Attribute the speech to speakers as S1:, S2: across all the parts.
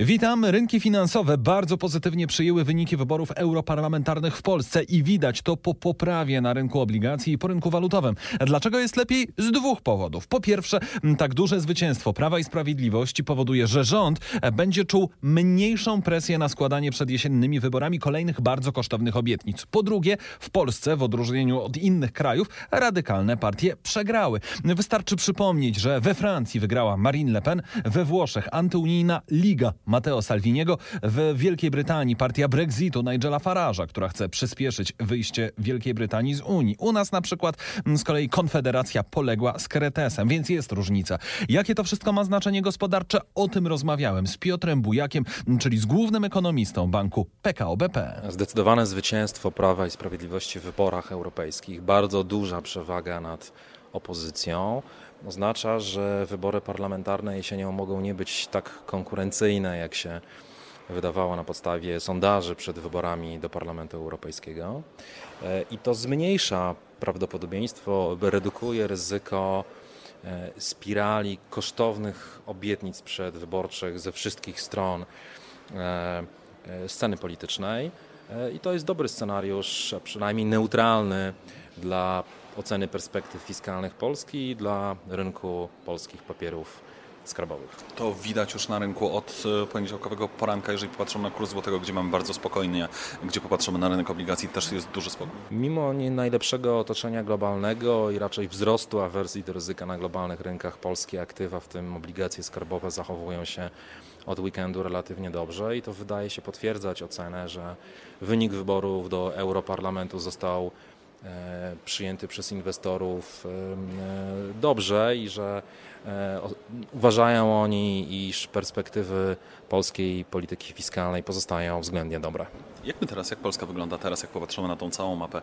S1: Witam. Rynki finansowe bardzo pozytywnie przyjęły wyniki wyborów europarlamentarnych w Polsce i widać to po poprawie na rynku obligacji i po rynku walutowym. Dlaczego jest lepiej? Z dwóch powodów. Po pierwsze, tak duże zwycięstwo Prawa i Sprawiedliwości powoduje, że rząd będzie czuł mniejszą presję na składanie przed jesiennymi wyborami kolejnych bardzo kosztownych obietnic. Po drugie, w Polsce, w odróżnieniu od innych krajów, radykalne partie przegrały. Wystarczy przypomnieć, że we Francji wygrała Marine Le Pen, we Włoszech antyunijna Liga Matteo Salviniego. W Wielkiej Brytanii partia Brexitu Nigela Farage'a, która chce przyspieszyć wyjście Wielkiej Brytanii z Unii. U nas na przykład z kolei Konfederacja poległa z Kretesem, więc jest różnica. Jakie to wszystko ma znaczenie gospodarcze? O tym rozmawiałem z Piotrem Bujakiem, czyli z głównym ekonomistą banku PKO BP.
S2: Zdecydowane zwycięstwo Prawa i Sprawiedliwości w wyborach europejskich, bardzo duża przewaga nad opozycją oznacza, że wybory parlamentarne jesienią mogą nie być tak konkurencyjne, jak się wydawało na podstawie sondaży przed wyborami do Parlamentu Europejskiego. E, I to zmniejsza prawdopodobieństwo, redukuje ryzyko e, spirali kosztownych obietnic przedwyborczych ze wszystkich stron e, sceny politycznej. I to jest dobry scenariusz, a przynajmniej neutralny dla oceny perspektyw fiskalnych Polski i dla rynku polskich papierów skarbowych.
S3: To widać już na rynku od e, poniedziałkowego poranka, jeżeli popatrzymy na kurs złotego, gdzie mamy bardzo spokojnie, gdzie popatrzymy na rynek obligacji, też jest duży spokój.
S2: Mimo nie najlepszego otoczenia globalnego i raczej wzrostu awersji do ryzyka na globalnych rynkach, polskie aktywa, w tym obligacje skarbowe, zachowują się od weekendu relatywnie dobrze i to wydaje się potwierdzać ocenę, że wynik wyborów do Europarlamentu został przyjęty przez inwestorów e, dobrze i że e, uważają oni, iż perspektywy polskiej polityki fiskalnej pozostają względnie dobre.
S3: Jak my teraz, jak Polska wygląda teraz, jak popatrzymy na tą całą mapę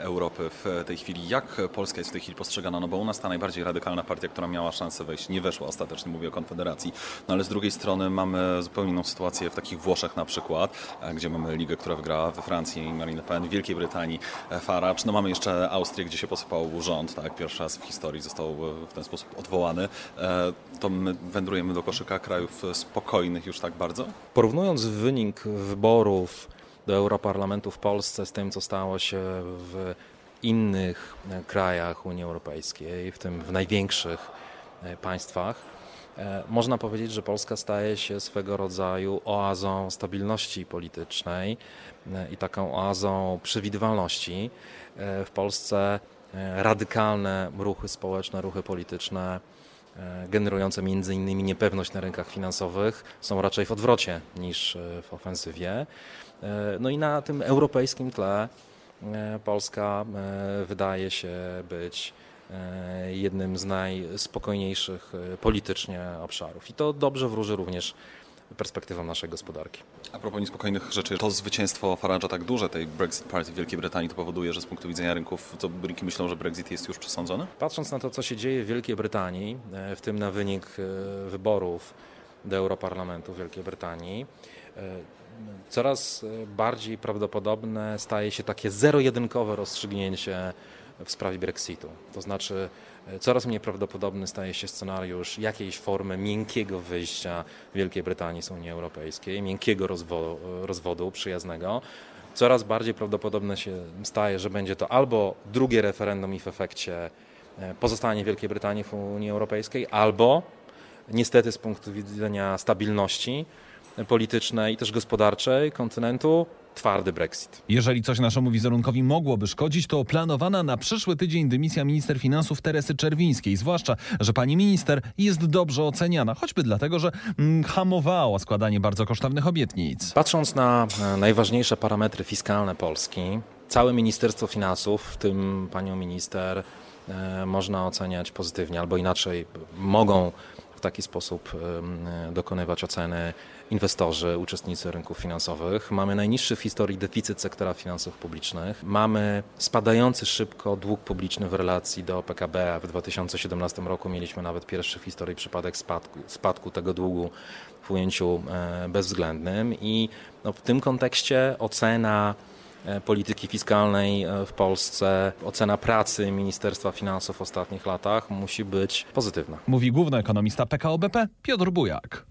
S3: Europy w tej chwili? Jak Polska jest w tej chwili postrzegana? No bo u nas ta najbardziej radykalna partia, która miała szansę wejść, nie weszła ostatecznie, mówię o Konfederacji. No ale z drugiej strony mamy zupełnie inną sytuację w takich Włoszech na przykład, gdzie mamy ligę, która wygrała we Francji Marine Le Pen, w Wielkiej Brytanii Farage. No mamy jeszcze Austrię, gdzie się posypał rząd, tak, pierwszy raz w historii został w ten sposób odwołany. E, to my wędrujemy do koszyka krajów spokojnych już tak bardzo?
S2: Porównując wynik wyborów do Europarlamentu w Polsce z tym, co stało się w innych krajach Unii Europejskiej, w tym w największych e, państwach, e, można powiedzieć, że Polska staje się swego rodzaju oazą stabilności politycznej i taką oazą przewidywalności. E, w Polsce e, radykalne ruchy społeczne, ruchy polityczne e, generujące między innymi niepewność na rynkach finansowych są raczej w odwrocie niż w ofensywie. No i na tym europejskim tle Polska wydaje się być jednym z najspokojniejszych politycznie obszarów. I to dobrze wróży również perspektywą naszej gospodarki.
S3: A propos niespokojnych rzeczy, to zwycięstwo Farage'a tak duże, tej Brexit Party w Wielkiej Brytanii, to powoduje, że z punktu widzenia rynków, co rynki myślą, że Brexit jest już przesądzony?
S2: Patrząc na to, co się dzieje w Wielkiej Brytanii, e, w tym na wynik e, wyborów do Europarlamentu Wielkiej Brytanii, e, coraz bardziej prawdopodobne staje się takie zero-jedynkowe rozstrzygnięcie w sprawie Brexitu. To znaczy coraz mniej prawdopodobny staje się scenariusz jakiejś formy miękkiego wyjścia Wielkiej Brytanii z Unii Europejskiej, miękkiego rozwodu, rozwodu przyjaznego. Coraz bardziej prawdopodobne się staje, że będzie to albo drugie referendum i w efekcie e, pozostanie Wielkiej Brytanii w Unii Europejskiej, albo niestety z punktu widzenia stabilności politycznej i też gospodarczej kontynentu twardy Brexit.
S1: Jeżeli coś naszemu wizerunkowi mogłoby szkodzić, to planowana na przyszły tydzień dymisja minister finansów Teresy Czerwińskiej. Zwłaszcza, że pani minister jest dobrze oceniana, choćby dlatego, że mm, hamowała składanie bardzo kosztownych obietnic.
S2: Patrząc na najważniejsze parametry fiskalne Polski, całe Ministerstwo Finansów, w tym panią minister, e, można oceniać pozytywnie, albo inaczej mogą w taki sposób dokonywać oceny inwestorzy, uczestnicy rynków finansowych. Mamy najniższy w historii deficyt sektora finansów publicznych. Mamy spadający szybko dług publiczny w relacji do PKB, w 2017 roku mieliśmy nawet pierwszy w historii przypadek spadku, spadku tego długu w ujęciu e, bezwzględnym i no, w tym kontekście ocena polityki fiskalnej e, w Polsce, ocena pracy Ministerstwa Finansów w ostatnich latach musi być pozytywna.
S1: Mówi główny ekonomista PKO BP Piotr Bujak.